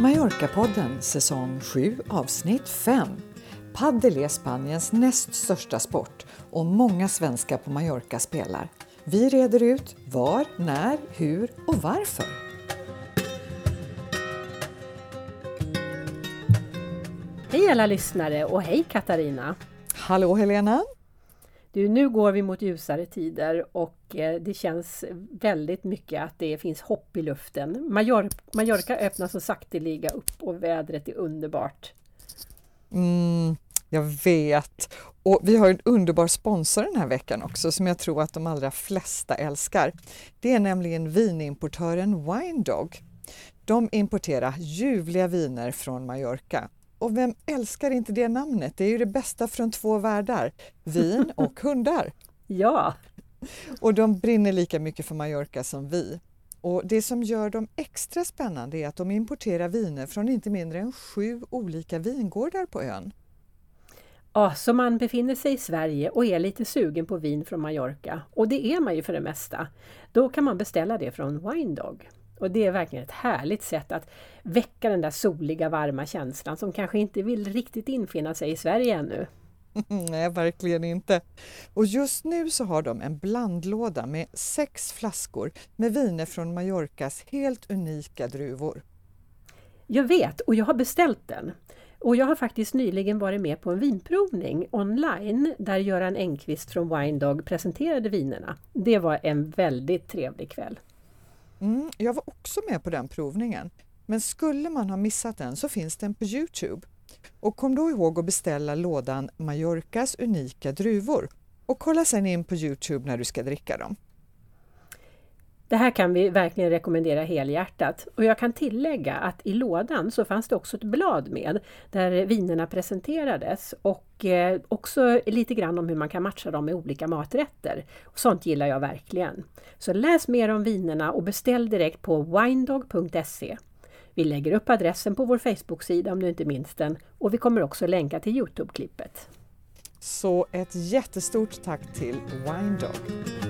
Mallorca-podden säsong 7 avsnitt 5. Padel är Spaniens näst största sport och många svenskar på Mallorca spelar. Vi reder ut var, när, hur och varför. Hej alla lyssnare och hej Katarina! Hallå Helena! Du, nu går vi mot ljusare tider och eh, det känns väldigt mycket att det finns hopp i luften. Major Mallorca öppnar så sakteliga upp och vädret är underbart. Mm, jag vet! Och vi har en underbar sponsor den här veckan också som jag tror att de allra flesta älskar. Det är nämligen vinimportören Winedog. De importerar ljuvliga viner från Mallorca och vem älskar inte det namnet? Det är ju det bästa från två världar, vin och hundar. Ja! Och de brinner lika mycket för Mallorca som vi. Och det som gör dem extra spännande är att de importerar viner från inte mindre än sju olika vingårdar på ön. Ja, så man befinner sig i Sverige och är lite sugen på vin från Mallorca, och det är man ju för det mesta. Då kan man beställa det från Winedog. Och det är verkligen ett härligt sätt att väcka den där soliga varma känslan som kanske inte vill riktigt infinna sig i Sverige ännu. Nej, verkligen inte. Och just nu så har de en blandlåda med sex flaskor med viner från Mallorcas helt unika druvor. Jag vet och jag har beställt den. Och jag har faktiskt nyligen varit med på en vinprovning online där Göran Engqvist från Winedog presenterade vinerna. Det var en väldigt trevlig kväll. Mm, jag var också med på den provningen. Men skulle man ha missat den så finns den på Youtube. Och kom då ihåg att beställa lådan Mallorcas unika druvor och kolla sen in på Youtube när du ska dricka dem. Det här kan vi verkligen rekommendera helhjärtat. Och jag kan tillägga att i lådan så fanns det också ett blad med där vinerna presenterades och eh, också lite grann om hur man kan matcha dem med olika maträtter. Sånt gillar jag verkligen. Så läs mer om vinerna och beställ direkt på winedog.se. Vi lägger upp adressen på vår Facebook-sida om du inte minns den och vi kommer också länka till Youtube-klippet. Så ett jättestort tack till Winedog!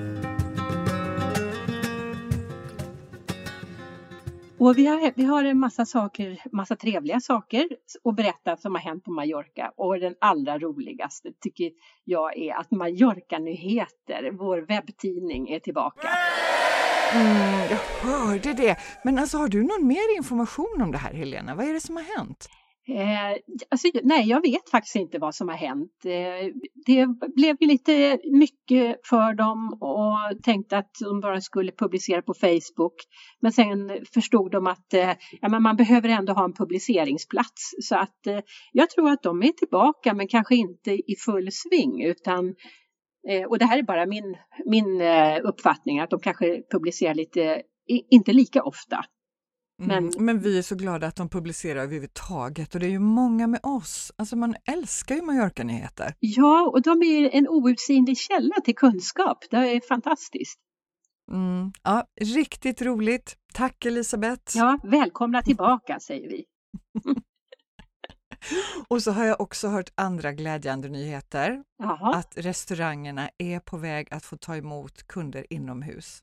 Och vi har, vi har en massa saker, massa trevliga saker att berätta som har hänt på Mallorca. Och den allra roligaste tycker jag är att Mallorca-nyheter, vår webbtidning, är tillbaka. Mm, jag hörde det. Men alltså, har du någon mer information om det här, Helena? Vad är det som har hänt? Eh, alltså, nej, jag vet faktiskt inte vad som har hänt. Eh, det blev ju lite mycket för dem och tänkte att de bara skulle publicera på Facebook. Men sen förstod de att eh, ja, men man behöver ändå ha en publiceringsplats. Så att eh, jag tror att de är tillbaka men kanske inte i full sving utan eh, och det här är bara min, min eh, uppfattning att de kanske publicerar lite, inte lika ofta. Men, mm, men vi är så glada att de publicerar överhuvudtaget och det är ju många med oss. Alltså man älskar ju Mallorca-nyheter. Ja, och de är en outsinlig källa till kunskap. Det är fantastiskt. Mm, ja, riktigt roligt. Tack Elisabeth! Ja, välkomna tillbaka säger vi. och så har jag också hört andra glädjande nyheter. Jaha. Att restaurangerna är på väg att få ta emot kunder inomhus.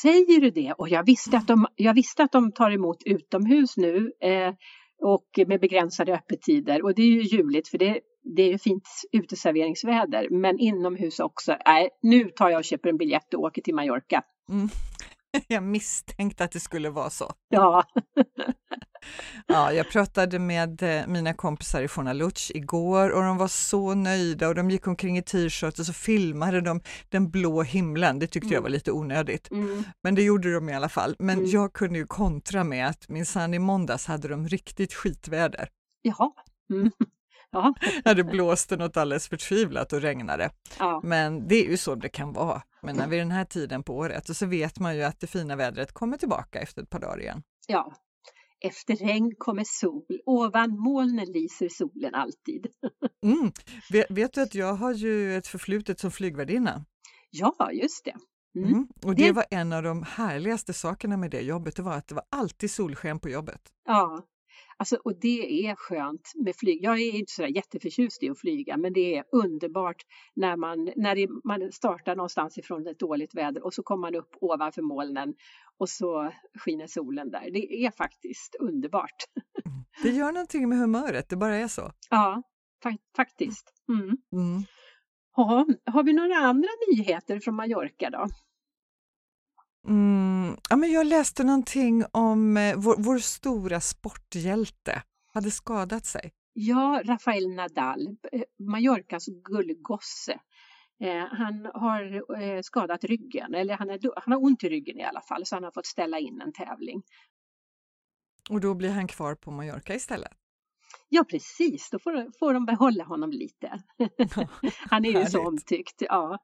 Säger du det? Och jag visste att de, jag visste att de tar emot utomhus nu eh, och med begränsade öppettider och det är ju ljuvligt för det, det är ju fint uteserveringsväder men inomhus också. Nej, nu tar jag och köper en biljett och åker till Mallorca. Mm. Jag misstänkte att det skulle vara så. Ja. ja, jag pratade med eh, mina kompisar i Fornaluch igår och de var så nöjda och de gick omkring i t-shirt och så filmade de den blå himlen. Det tyckte mm. jag var lite onödigt, mm. men det gjorde de i alla fall. Men mm. jag kunde ju kontra med att minsann i måndags hade de riktigt skitväder. Jaha. Mm. Ja. det blåste något alldeles förtvivlat och regnade. Ja. Men det är ju så det kan vara. Men när vi är den här tiden på året och så vet man ju att det fina vädret kommer tillbaka efter ett par dagar igen. Ja, efter regn kommer sol, ovan molnen lyser solen alltid. mm. vet, vet, du att jag har ju ett förflutet som flygvärdinna? Ja, just det. Mm. Mm. Och det, det var en av de härligaste sakerna med det jobbet, det var att det var alltid solsken på jobbet. Ja, Alltså, och det är skönt med flyg. Jag är inte så jätteförtjust i att flyga men det är underbart när man, när det, man startar någonstans ifrån ett dåligt väder och så kommer man upp ovanför molnen och så skiner solen där. Det är faktiskt underbart. Det gör någonting med humöret, det bara är så. Ja, fa faktiskt. Mm. Mm. Ja, har vi några andra nyheter från Mallorca då? Mm, ja, men jag läste någonting om eh, vår, vår stora sporthjälte hade skadat sig. Ja, Rafael Nadal, eh, Mallorcas gullgosse. Eh, han har eh, skadat ryggen, eller han, är, han har ont i ryggen i alla fall, så han har fått ställa in en tävling. Och då blir han kvar på Mallorca istället? Ja precis, då får, får de behålla honom lite. han är ju så omtyckt. Ja.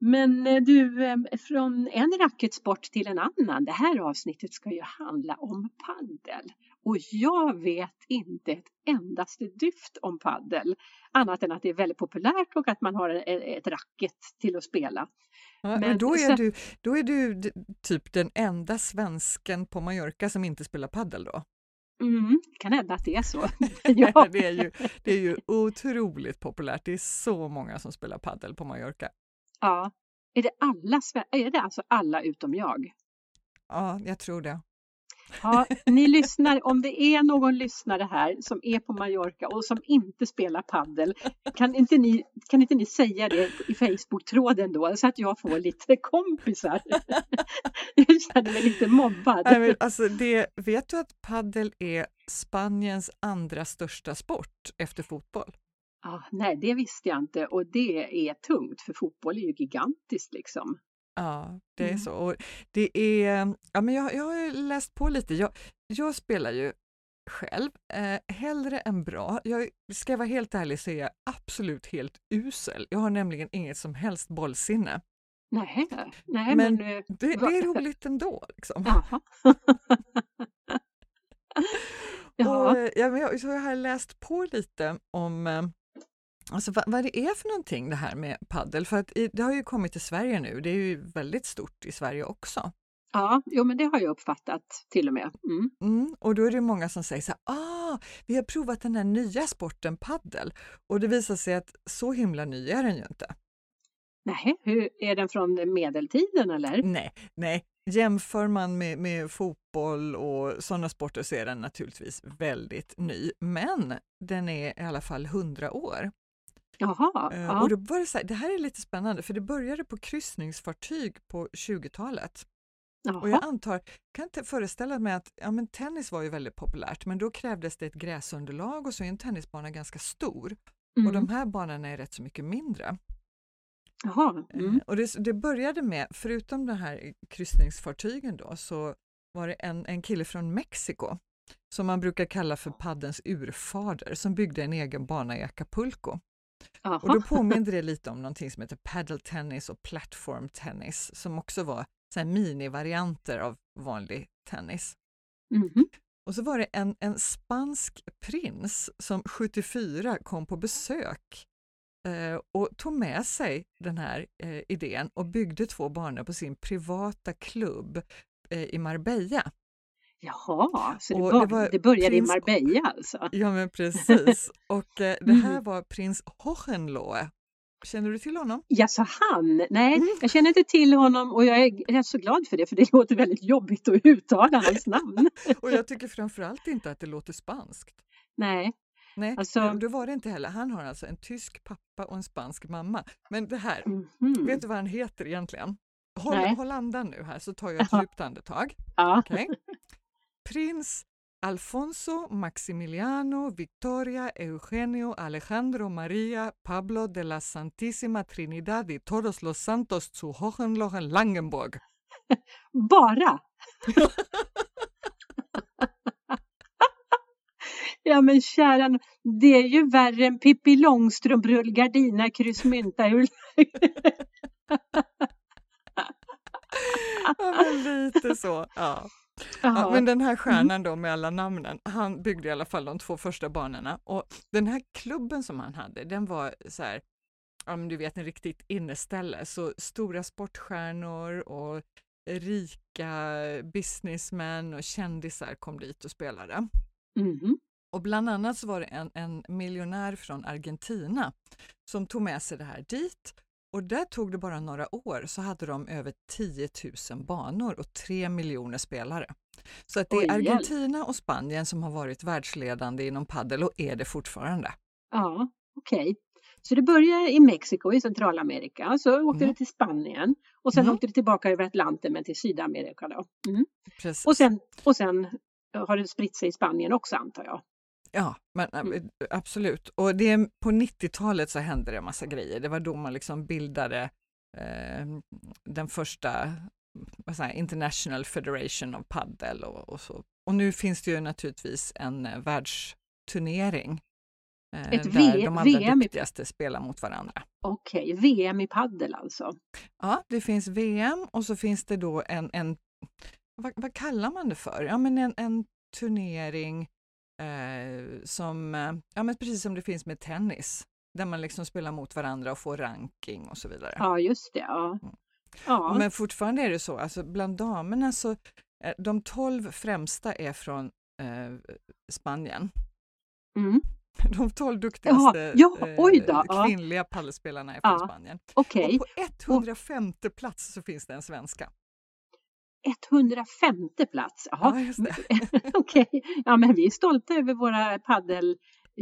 Men eh, du, eh, från en racketsport till en annan. Det här avsnittet ska ju handla om paddel. Och jag vet inte ett endaste dyft om paddel. Annat än att det är väldigt populärt och att man har ett racket till att spela. Ja, men då, är du, då är du typ den enda svensken på Mallorca som inte spelar paddel då? Mm, kan hända att det är så. ja. det, är ju, det är ju otroligt populärt. Det är så många som spelar paddel på Mallorca. Ja. Är det alla Är det alltså alla utom jag? Ja, jag tror det. Ja, ni lyssnar, om det är någon lyssnare här som är på Mallorca och som inte spelar paddel, kan inte ni, kan inte ni säga det i Facebook-tråden då så att jag får lite kompisar? Jag känner mig lite mobbad. Nej, men alltså det, vet du att paddel är Spaniens andra största sport efter fotboll? Ah, nej, det visste jag inte och det är tungt för fotboll är ju gigantiskt liksom. Ja, det är mm. så. Och det är, ja, men jag, jag har läst på lite. Jag, jag spelar ju själv, eh, hellre än bra. Jag ska vara helt ärlig så är jag absolut helt usel. Jag har nämligen inget som helst bollsinne. Nej, nej men, men eh, det, det, är roligt ändå. Liksom. Jaha. Och, ja, men jag, så jag har läst på lite om eh, Alltså vad, vad, det är för någonting det här med paddel, för att det har ju kommit till Sverige nu, det är ju väldigt stort i Sverige också. Ja, jo, men det har jag uppfattat till och med. Mm. Mm, och då är det många som säger så här, ah, vi har provat den här nya sporten paddel och det visar sig att så himla ny är den ju inte. Nej, hur, är den från medeltiden eller? Nej, nej. Jämför man med, med fotboll och sådana sporter så är den naturligtvis väldigt ny, men den är i alla fall 100 år. Jaha, uh, ja. och då det, så här, det här är lite spännande för det började på kryssningsfartyg på 20-talet. Och jag antar, kan inte föreställa mig att ja, men tennis var ju väldigt populärt men då krävdes det ett gräsunderlag och så är en tennisbana ganska stor. Mm. Och de mm. här banorna är rätt så mycket mindre. Jaha. Eh, mm. Och det, det, började med, förutom de här kryssningsfartygen då, så var det en, en kille från Mexiko som man brukar kalla för paddens urfader som byggde en egen bana i Acapulco. Aha. Och då påminner det lite om någonting som heter paddle tennis och platform tennis som också var så minivarianter av vanlig tennis. Mm -hmm. Och så var det en, en spansk prins som 74 kom på besök eh, och tog med sig den här eh, idén och byggde två banor på sin privata klubb eh, i Marbella. Jaha, så det, var, det, var det började prins, i Marbella alltså? Ja men precis. Och eh, det här mm. var prins Hohenlohe. Känner du till honom? Ja, så han? Nej, mm. jag känner inte till honom och jag är rätt så glad för det för det låter väldigt jobbigt att uttala hans namn. och jag tycker framförallt inte att det låter spanskt. Nej. Nej, alltså... det var det inte heller. Han har alltså en tysk pappa och en spansk mamma. Men det här, mm. vet du vad han heter egentligen? Håll, håll andan nu här så tar jag ett djupt andetag. Ja. Okay. Prins Alfonso Maximiliano Victoria Eugenio Alejandro María Pablo de la Santísima Trinidad y Todos los Santos zu Hohenlohen Langenburg. Bara? ja men kära det är ju värre än Pippi Långstrump rullgardina kryssmynta. ja men lite så, ja. Ja, men den här mm. stjärnan då med alla namnen, han byggde i alla fall de två första banorna och den här klubben som han hade, den var så här, men du vet en riktigt inneställe, så stora sportstjärnor och rika businessmän och kändisar kom dit och spelade. Mhm. Och bland annat så var det en, en miljonär från Argentina som tog med sig det här dit och där tog det bara några år så hade de över 10 000 banor och 3 miljoner spelare. Så att det är. Argentina och Spanien som har varit världsledande inom paddel och är det fortfarande. Ja, okej. Så det började i Mexiko i Centralamerika, så åkte Mm. det till Spanien och sen Mm. åkte det tillbaka över Atlanten men till Sydamerika då. Mm. Precis. Och, sen, och sen har det spritt sig i Spanien också antar jag. Ja, men Mm. absolut. Och det, på 90-talet så hände det en massa grejer. Det var då man liksom bildade eh, den första jag, International Federation of Paddle och, och så. Och nu finns det ju naturligtvis en eh, världsturnering eh, Ett där V- de allra VM duktigaste spelar mot varandra. Okej, VM i paddel alltså. Ja, det finns VM och så finns det då en, en vad, vad kallar man det för? Ja, men en, en turnering eh, som, eh, ja men precis som det finns med tennis, där man liksom spelar mot varandra och får ranking och så vidare. Ja, just det. Ja. Mm. Ja. Men fortfarande är det så, alltså bland damerna så, eh, de tolv främsta är från eh, Spanien. Mm. De tolv duktigaste Jaha, ja, då, eh, ja. kvinnliga paddelspelarna är från Ja, Spanien. Okej, Och på 105 plats så finns det en svenska. 105 plats. Ja, Jaha. det. Okej, ja men vi är stolta över våra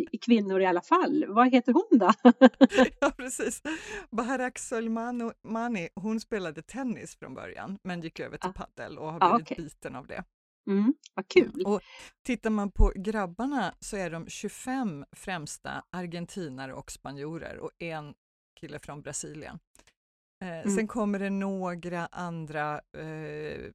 paddelkvinnor i alla fall. Vad heter hon då? Ja, precis. Baharak Solmani, hon spelade tennis från början men gick över till Ah. paddel och har Ah, blivit okej. biten av det. Mm, vad kul. Och tittar man på grabbarna så är de 25 främsta argentinare och spanjorer och en kille från Brasilien. Eh, Mm. Sen kommer det några andra eh,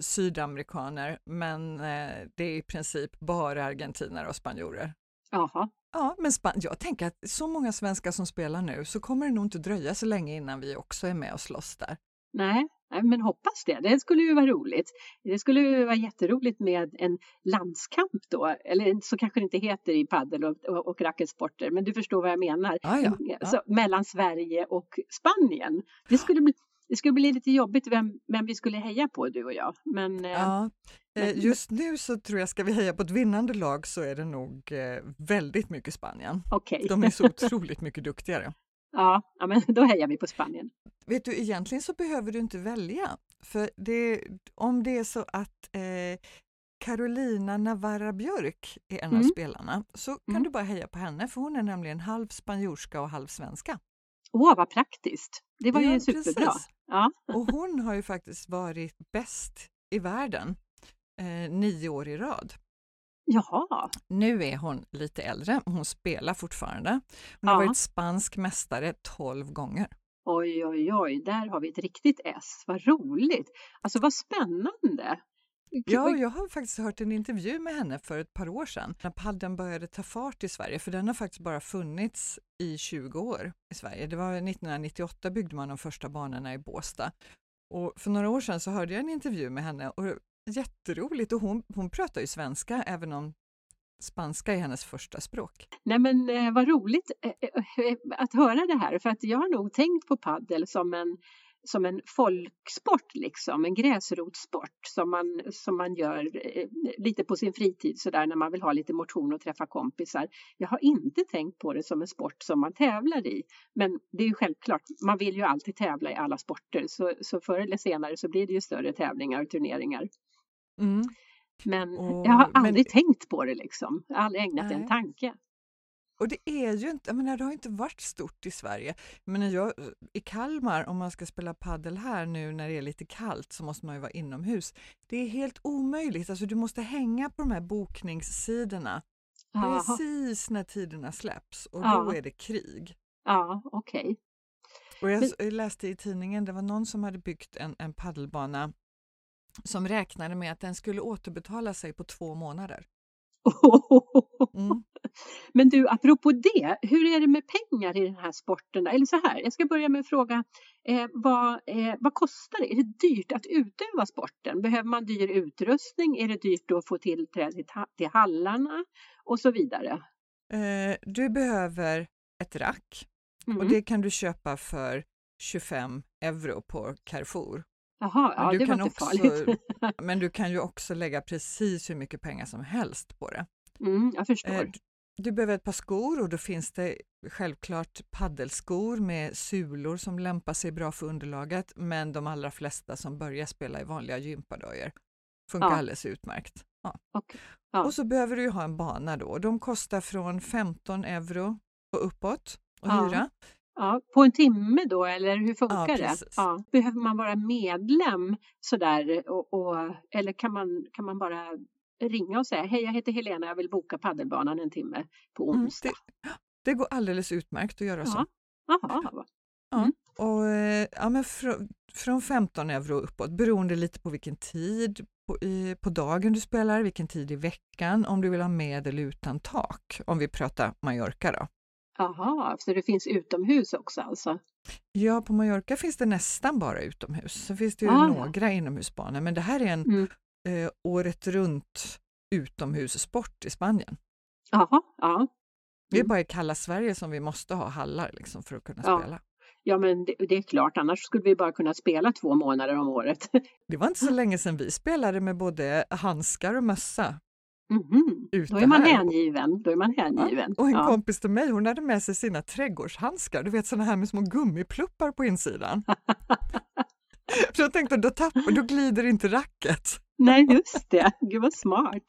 sydamerikaner men eh, det är i princip bara argentinare och spanjorer. Jaha. Ja, men Span- jag tänker att så många svenskar som spelar nu så kommer det nog inte dröja så länge innan vi också är med och slåss där. Nej, men hoppas det. Det skulle ju vara roligt. Det skulle ju vara jätteroligt med en landskamp då. Eller så kanske det inte heter i paddel och, och, och racketsporter, men du förstår vad jag menar. Ja, ja, ja. Så, mellan Sverige och Spanien. Det skulle bli, det skulle bli lite jobbigt vem, vem vi skulle heja på, du och jag. Men eh, Ja, eh, men- just nu så tror jag, ska vi heja på ett vinnande lag så är det nog eh, väldigt mycket Spanien. okej. De är så otroligt mycket duktigare. Ja, ja, men då hejar vi på Spanien. Vet du, egentligen så behöver du inte välja. För det, om det är så att eh, Carolina Navarra Björk är en av Mm. spelarna så kan Mm. du bara heja på henne för hon är nämligen halv spanjorska och halv svenska. Åh, vad praktiskt. Det var Ja, ju superbra. precis. Ja, Och hon har ju faktiskt varit bäst i världen eh, nio år i rad. jaha. Nu är hon lite äldre, hon spelar fortfarande. Hon har Ja. varit spansk mästare 12 gånger. Oj, oj, oj, där har vi ett riktigt S. Vad roligt. Alltså vad spännande. Ja, jag har faktiskt hört en intervju med henne för ett par år sedan när padden började ta fart i Sverige, för den har faktiskt bara funnits i 20 år i Sverige. Det var 1998 byggde man de första banorna i Båstad. Och för några år sedan så hörde jag en intervju med henne och jätteroligt och hon, hon pratar ju svenska även om spanska är hennes första språk. Nej men eh, vad roligt eh, eh, att höra det här för att jag har nog tänkt på paddel som en som en folksport liksom, en gräsrotssport som man, som man gör eh, lite på sin fritid sådär när man vill ha lite motion och träffa kompisar. Jag har inte tänkt på det som en sport som man tävlar i. Men det är ju självklart, man vill ju alltid tävla i alla sporter så, så förr eller senare så blir det ju större tävlingar och turneringar. Mm. Men Och- jag har men- aldrig tänkt på det liksom, jag har aldrig ägnat det en Nej. tanke. Och det är ju inte, jag menar, det har inte varit stort i Sverige. Men jag, I Kalmar, om man ska spela paddel här nu när det är lite kallt så måste man ju vara inomhus. Det är helt omöjligt, alltså du måste hänga på de här bokningssidorna Jaha. precis när tiderna släpps och Ja. då är det krig. Ja, okej. Och jag jag läste i tidningen, det var någon som hade byggt en, en paddelbana som räknade med att den skulle återbetala sig på två månader. Mm. Men du, apropå det, hur är det med pengar i den här sporten? Eller så här, jag ska börja med att fråga, eh, vad, eh, vad kostar det? Är det dyrt att utöva sporten? Behöver man dyr utrustning? Är det dyrt att få tillträde till, ha- till hallarna? Och så vidare. Eh, du behöver ett rack Mm. och det kan du köpa för 25 euro på Carrefour. Jaha, ja, du det var kan inte också- farligt. Men du kan ju också lägga precis hur mycket pengar som helst på det. Mm, jag förstår. Eh, du behöver ett par skor och då finns det självklart paddelskor med sulor som lämpar sig bra för underlaget men de allra flesta som börjar spela i vanliga gympadojor funkar Ja. alldeles utmärkt. Ja. Okej. Ja. Och så behöver du ju ha en bana då. De kostar från 15 euro och uppåt att hyra. Ja, på en timme då eller hur funkar Ja, det? Ja. Behöver man vara medlem sådär och, och, eller kan man, kan man bara ringa och säga hej jag heter Helena jag vill boka paddelbanan en timme på Mm, onsdag? Det går alldeles utmärkt att göra så. Ja. Jaha. Mm. Och, ja, men fr från 15 euro uppåt beroende lite på vilken tid på, i, på dagen du spelar, vilken tid i veckan, om du vill ha med eller utan tak, om vi pratar Mallorca då. Jaha, så det finns utomhus också alltså? Ja, på Mallorca finns det nästan bara utomhus. Sen finns det ju Ah, ja. några inomhusbanor, men det här är en Mm. eh, året runt utomhussport i Spanien. Jaha, ja. Det är Mm. bara i kalla Sverige som vi måste ha hallar liksom, för att kunna Ja. spela. Ja men det, det är klart, annars skulle vi bara kunna spela två månader om året. Det var inte så länge sedan vi spelade med både handskar och mössa. Mhm. Ute Då är man här. hängiven. Då är man hängiven. Och en ja. kompis till mig, hon hade med sig sina trädgårdshandskar, du vet sådana här med små gummipluppar på insidan. Så jag tänkte, då, tappar, då glider inte racket. Nej, just det. Gud vad smart.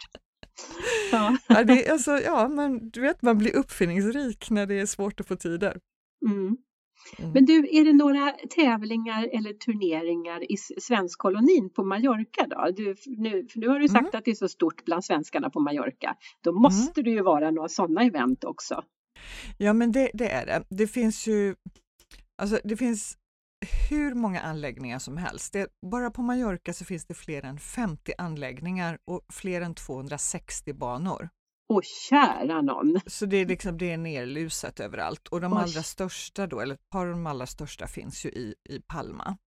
Ja. Ja, det, är alltså, ja, men du vet, man blir uppfinningsrik när det är svårt att få tider. Mm. Mm. Men du, är det några tävlingar eller turneringar i svenskkolonin på Mallorca då? Du, nu, för nu har du sagt Mm. att det är så stort bland svenskarna på Mallorca. Då måste det ju vara några sådana event också. Ja, men det, det är det. Det finns ju, alltså det finns hur många anläggningar som helst. Det, bara på Mallorca så finns det fler än 50 anläggningar och fler än 260 banor. Åh kära någon! Så det är, liksom, det är nerlusat överallt och de Oj. allra största då, eller ett par av de allra största finns ju i, i Palma.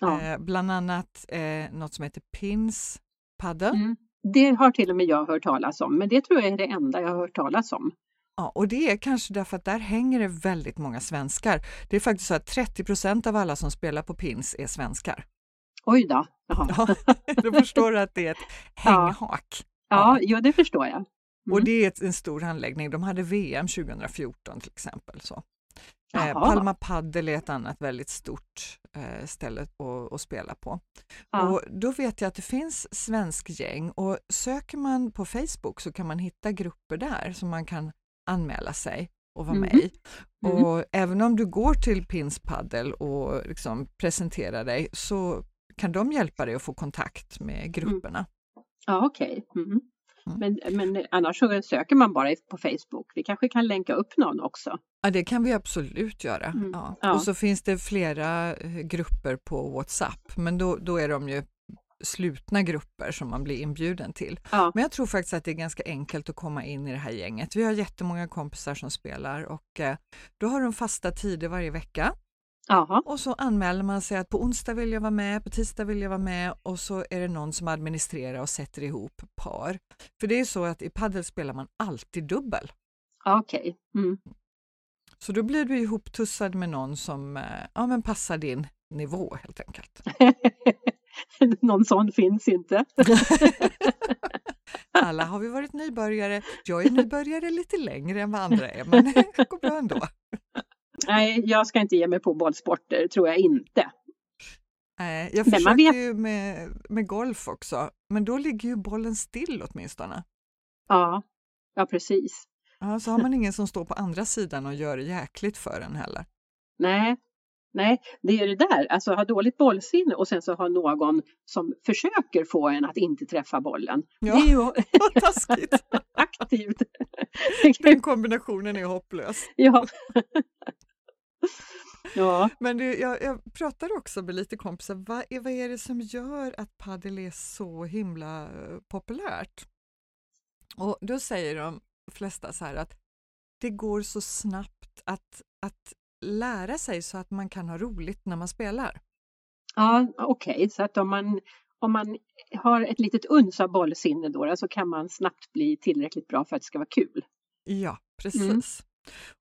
Ja. Eh, bland annat eh, något som heter Pins Padel. Mm. Det har till och med jag hört talas om, men det tror jag är det enda jag har hört talas om. Ja, och det är kanske därför att där hänger det väldigt många svenskar. Det är faktiskt så att 30 procent av alla som spelar på Pins är svenskar. Oj då! Jaha. Ja, då förstår du att det är ett hänghak. Ja, jo, det förstår jag. Och Mm. det är en stor anläggning. De hade VM 2014 till exempel. Så. Eh. Palma Padel är ett annat väldigt stort eh, ställe att, att spela på. Ja. Och då vet jag att det finns svensk gäng och söker man på Facebook så kan man hitta grupper där som man kan anmäla sig och vara med Mhm. i. Mm. Och även om du går till Pins Padel och liksom presenterar dig så kan de hjälpa dig att få kontakt med grupperna. Ja, okej. Mhm. Mm. Men, men annars så söker man bara på Facebook. Vi kanske kan länka upp någon också. Ja, det kan vi absolut göra. Mm. Ja. Ja. Och så finns det flera eh, grupper på Whatsapp, men då, då är de ju slutna grupper som man blir inbjuden till. Ja. Men jag tror faktiskt att det är ganska enkelt att komma in i det här gänget. Vi har jättemånga kompisar som spelar och eh, då har de fasta tider varje vecka Jaha. och så anmäler man sig att på onsdag vill jag vara med, på tisdag vill jag vara med och så är det någon som administrerar och sätter ihop par. För det är så att i padel spelar man alltid dubbel. Okej. Mm. Så då blir du ihoptussad med någon som eh, ja, men passar din nivå helt enkelt. någon sån finns inte. Alla har vi varit nybörjare. Jag är nybörjare lite längre än vad andra är, men det går bra ändå. Nej, jag ska inte ge mig på bollsporter, tror jag inte. Nej, jag Men man försöker vet- ju med, med golf också, men då ligger ju bollen still åtminstone. Ja, ja precis. Ja, så har man ingen som står på andra sidan och gör jäkligt för en heller. Nej, nej, det är det där, alltså ha dåligt bollsinne och sen så ha någon som försöker få en att inte träffa bollen. Ja. Det är ju taskigt! aktivt. Den kombinationen är hopplös. ja. ja, Men det, jag, jag pratar också med lite kompisar, vad är, vad är det som gör att padel är så himla eh, populärt? Och då säger de flesta så här att det går så snabbt att, att lära sig så att man kan ha roligt när man spelar. ja okej, så att om man, om man har ett litet uns av bollsinne då, så kan man snabbt bli tillräckligt bra för att det ska vara kul. Ja, precis.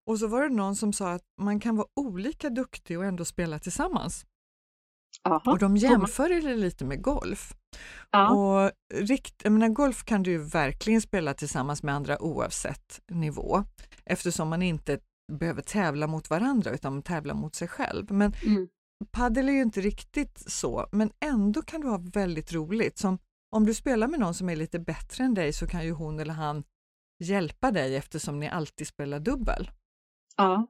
Och så var det någon som sa att man kan vara olika duktig och ändå spela tillsammans. Aha. Och de jämför det lite med golf. Ja. Och rikt, jag menar, golf kan du ju verkligen spela tillsammans med andra oavsett nivå eftersom man inte behöver tävla mot varandra utan tävla mot sig själv. Men Mm. Padel är ju inte riktigt så, men ändå kan du ha väldigt roligt. Som om du spelar med någon som är lite bättre än dig så kan ju hon eller han hjälpa dig eftersom ni alltid spelar dubbel. ja.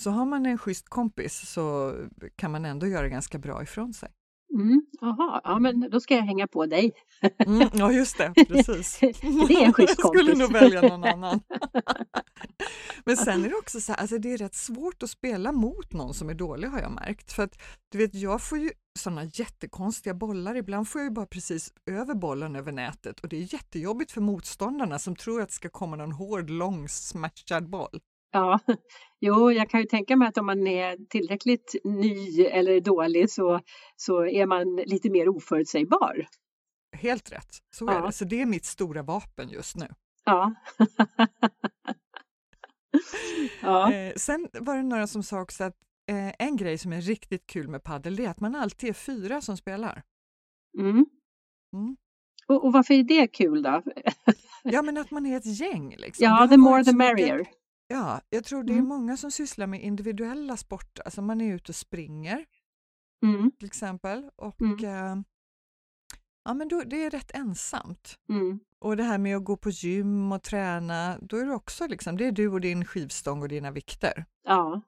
Så har man en schysst kompis så kan man ändå göra ganska bra ifrån sig. Mm. Ja men då ska jag hänga på dig. Mm, ja, just det, precis. Det är en schysst Jag skulle kompis. nog välja någon annan. Men sen är det också så här, alltså det är rätt svårt att spela mot någon som är dålig har jag märkt. För att du vet, jag får ju sådana jättekonstiga bollar. Ibland får jag ju bara precis över bollen över nätet och det är jättejobbigt för motståndarna som tror att det ska komma någon hård, lång, smashad boll. Ja, jo, jag kan ju tänka mig att om man är tillräckligt ny eller dålig så, så är man lite mer oförutsägbar. Helt rätt, så Ja. är det. Så det är mitt stora vapen just nu. Ja. ja. Eh, sen var det några som sa också att eh, en grej som är riktigt kul med padel är att man alltid är fyra som spelar. Mm. Mm. Och, och varför är det kul då? Ja, men att man är ett gäng. Liksom. Ja, the more the mycket- merrier. Ja, jag tror det är Mm. många som sysslar med individuella sporter. Alltså man är ute och springer Mm. till exempel och Mm. eh, ja, men då, det är rätt ensamt. Mm. Och det här med att gå på gym och träna, då är det också liksom, det är du och din skivstång och dina vikter. Ja.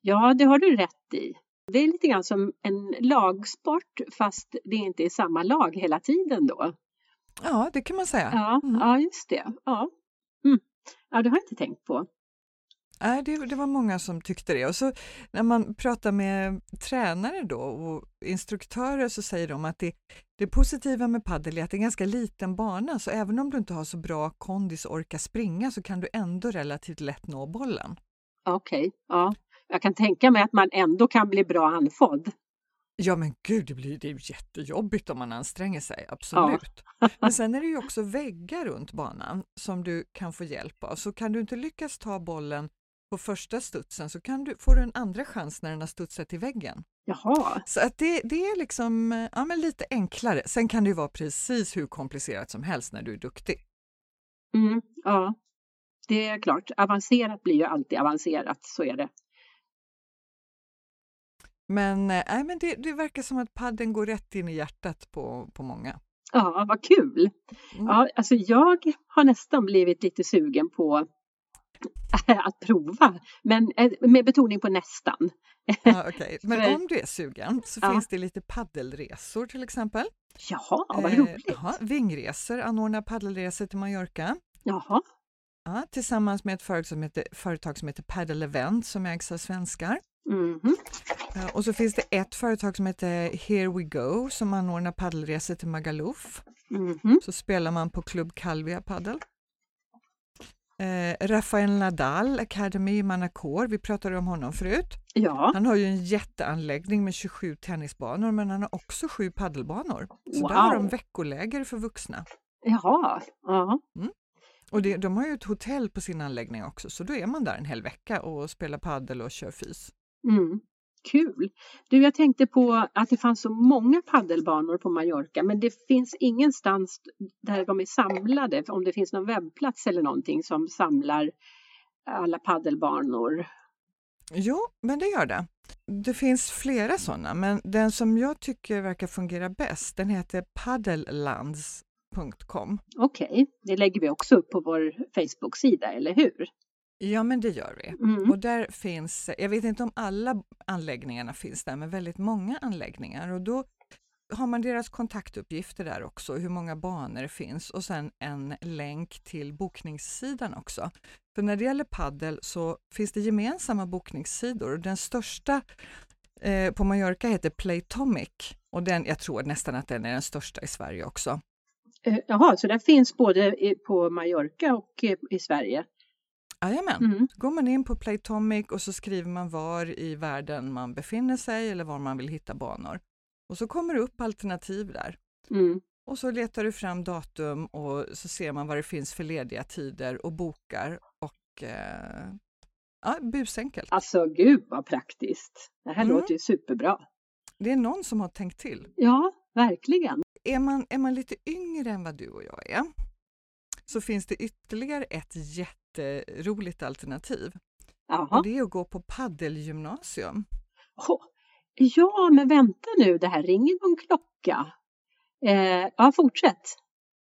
ja, det har du rätt i. Det är lite grann som en lagsport fast det inte är samma lag hela tiden då. Ja, det kan man säga. Ja, Mm. ja just det. Ja. Mm. ja, det har jag inte tänkt på. Nej, det, det var många som tyckte det. Och så när man pratar med tränare då och instruktörer så säger de att det, det positiva med padel är att det är en ganska liten bana, så även om du inte har så bra kondis och orkar springa så kan du ändå relativt lätt nå bollen. Okej, ja. Jag kan tänka mig att man ändå kan bli bra andfådd. Ja men gud, det blir det är ju jättejobbigt om man anstränger sig, absolut. Men sen är det ju också väggar runt banan som du kan få hjälp av. Så kan du inte lyckas ta bollen på första studsen så kan du, får du en andra chans när den har studsat i väggen. Jaha, Så att det, det är liksom ja, men lite enklare. Sen kan det ju vara precis hur komplicerat som helst när du är duktig. mm, ja. Det är klart, avancerat blir ju alltid avancerat, så är det. Men, nej, men det, det verkar som att padden går rätt in i hjärtat på, på många. Ja, vad kul! Mm. Ja, alltså jag har nästan blivit lite sugen på att prova, men eh, med betoning på nästan. Ja, okej. Men om du är sugen så Ja. finns det lite paddelresor till exempel. Jaha, vad Eh, roligt! ja, Vingresor anordnar paddelresor till Mallorca. Jaha, Ja, tillsammans med ett företag som heter, företag som heter Paddle Event som ägs av svenskar. mhm, Eh, Och så finns det ett företag som heter Here We Go som anordnar paddelresor till Magaluf. mhm, Så spelar man på Club Calvia Paddel. Eh, Rafael Nadal Academy Manacor, vi pratade om honom förut. ja, Han har ju en jätteanläggning med 27 tennisbanor men han har också sju paddelbanor. Så Wow. där har de veckoläger för vuxna. jaha, ja, Och det, de har ju ett hotell på sin anläggning också så då är man där en hel vecka och spelar paddel och kör fys. mm. Kul! Du, jag tänkte på att det fanns så många paddelbanor på Mallorca, men det finns ingenstans där de är samlade, om det finns någon webbplats eller någonting som samlar alla paddelbanor. Jo, men det gör det. Det finns flera sådana, men den som jag tycker verkar fungera bäst, den heter paddellands.com. Okej, det lägger vi också upp på vår Facebook-sida, eller hur? Ja, men det gör vi. Mm. Och där finns, jag vet inte om alla anläggningarna finns där, men väldigt många anläggningar och då har man deras kontaktuppgifter där också, hur många banor det finns och sen en länk till bokningssidan också. För när det gäller paddel så finns det gemensamma bokningssidor och den största eh, på Mallorca heter Playtomic och den, jag tror nästan att den är den största i Sverige också. Eh, Jaha, så den finns både på Mallorca och i Sverige? Jajamän. Mm. Går man in på Playtomic och så skriver man var i världen man befinner sig eller var man vill hitta banor. Och så kommer det upp alternativ där. Mm. Och så letar du fram datum och så ser man vad det finns för lediga tider och bokar och eh, ja, busenkelt. Alltså gud vad praktiskt! Det här Mm. låter ju superbra. det är någon som har tänkt till. Ja, verkligen. Är man, är man lite yngre än vad du och jag är så finns det ytterligare ett jätteroligt alternativ. Jaha. Och det är att gå på paddelgymnasium. Oh, ja, men vänta nu, det här ringer någon klocka. Eh, ja, fortsätt.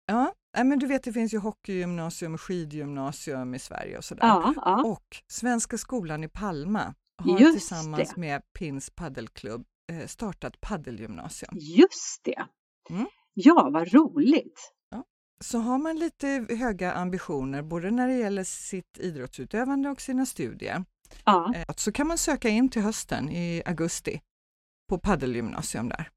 Ja, men du vet det finns ju hockeygymnasium och skidgymnasium i Sverige och sådär. Ja, ja. Och Svenska skolan i Palma har Just tillsammans det. med Pins paddelklubb eh, startat paddelgymnasium. Just det. Mm. Ja, vad roligt. Så har man lite höga ambitioner både när det gäller sitt idrottsutövande och sina studier Ja, eh, så kan man söka in till hösten i augusti på paddelgymnasium där.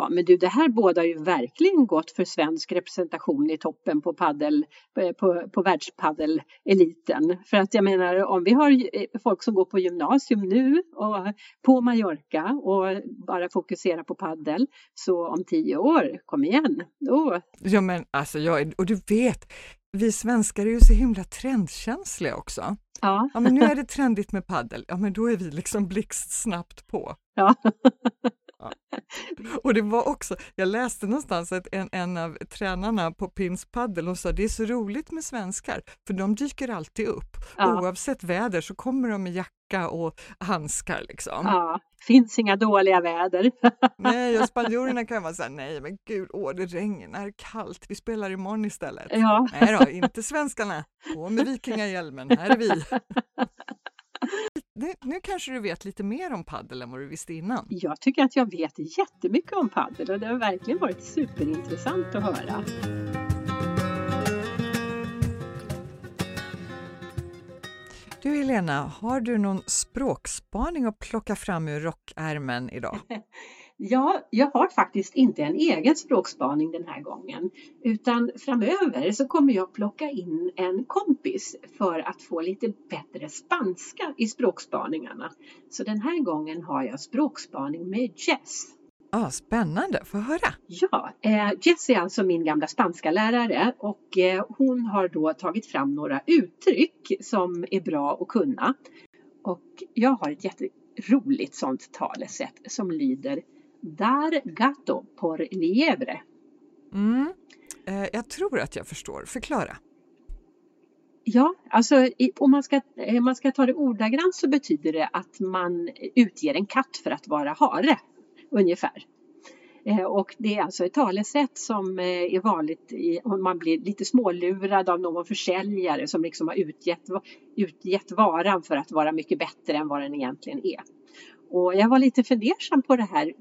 Ja men du, det här bådar ju verkligen gott för svensk representation i toppen på paddel, eh, på, på världspaddeleliten. För att jag menar, om vi har eh, folk som går på gymnasium nu och på Mallorca och bara fokuserar på paddel, så om tio år, kom igen, då Ja men alltså, jag och du vet, vi svenskar är ju så himla trendkänsliga också. Ja, Ja men nu är det trendigt med paddel, ja men då är vi liksom blixtsnabbt på. ja. Och det var också, jag läste någonstans att en, en av tränarna på Pins paddel och sa det är så roligt med svenskar för de dyker alltid upp. Ja. Oavsett väder så kommer de med jacka och handskar liksom. ja. Finns inga dåliga väder. Nej, och spanjorerna kan vara såhär, nej men gud, åh det regnar, kallt, vi spelar imorgon istället. Ja. Nej då, inte svenskarna. På med vikingahjälmen, här är vi. Nu, nu kanske du vet lite mer om paddel än vad du visste innan. Jag tycker att jag vet jättemycket om padel och det har verkligen varit superintressant att höra. Du Helena, har du någon språkspaning att plocka fram ur rockärmen idag? Ja, jag har faktiskt inte en egen språkspaning den här gången utan framöver så kommer jag plocka in en kompis för att få lite bättre spanska i språkspaningarna. Så den här gången har jag språkspaning med Jess. Ah, spännande, få höra! Ja, eh, Jess är alltså min gamla spanska lärare och eh, hon har då tagit fram några uttryck som är bra att kunna. Och jag har ett jätteroligt sånt talesätt som lyder Dar gato por liebre. Mm. Eh, jag tror att jag förstår, förklara. Ja, alltså om man ska, eh, man ska ta det ordagrant så betyder det att man utger en katt för att vara hare, ungefär. Eh, Och det är alltså ett talesätt som eh, är vanligt i, om man blir lite smålurad av någon försäljare som liksom har utgett, utgett varan för att vara mycket bättre än vad den egentligen är. Och jag var lite fundersam på det här,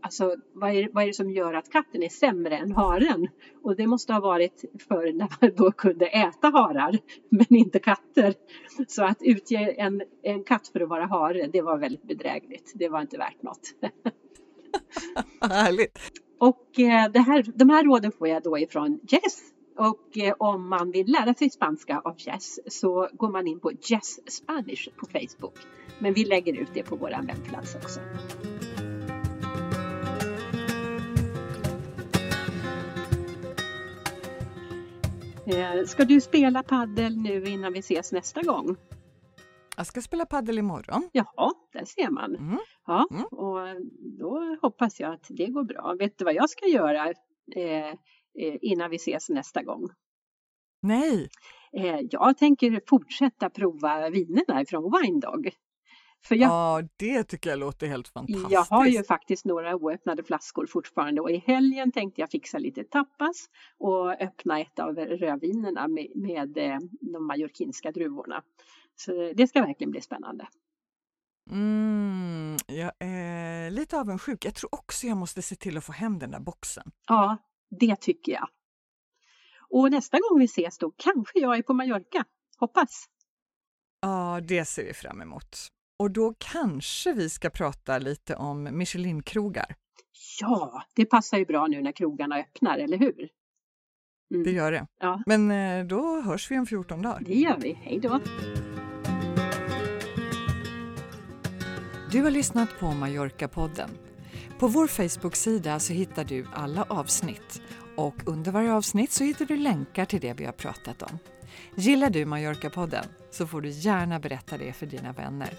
alltså vad är, vad är det som gör att katten är sämre än haren? Och det måste ha varit förr när man då kunde äta harar, men inte katter. Så att utge en, en katt för att vara hare, det var väldigt bedrägligt. Det var inte värt något. Härligt! Och eh, det här, de här råden får jag då ifrån Jess. Och eh, om man vill lära sig spanska av Jess så går man in på Jess Spanish på Facebook. Men vi lägger ut det på vår webbplats också. Eh, Ska du spela paddel nu innan vi ses nästa gång? Jag ska spela paddel imorgon. Jaha, där ser man. Mm. Ja, Mm. och då hoppas jag att det går bra. Vet du vad jag ska göra eh, innan vi ses nästa gång? Nej, Eh, jag tänker fortsätta prova vinerna från Wine Dog. För jag, ja det tycker jag låter helt fantastiskt. jag har ju faktiskt några oöppnade flaskor fortfarande och i helgen tänkte jag fixa lite tapas och öppna ett av rödvinerna med, med eh, de majorkinska druvorna. Så det ska verkligen bli spännande. Mm, jag är lite avundsjuk. Jag tror också jag måste se till att få hem den där boxen. Ja, det tycker jag. Och nästa gång vi ses då kanske jag är på Mallorca. Hoppas. Ja, det ser vi fram emot. Och då kanske vi ska prata lite om Michelin-krogar. Ja, det passar ju bra nu när krogarna öppnar, eller hur? Mm. Det gör det. Ja, Men eh, då hörs vi om 14 dagar. det gör vi. Hej då! Du har lyssnat på Mallorca-podden. På vår Facebook-sida så hittar du alla avsnitt och under varje avsnitt så hittar du länkar till det vi har pratat om. Gillar du Mallorca-podden så får du gärna berätta det för dina vänner.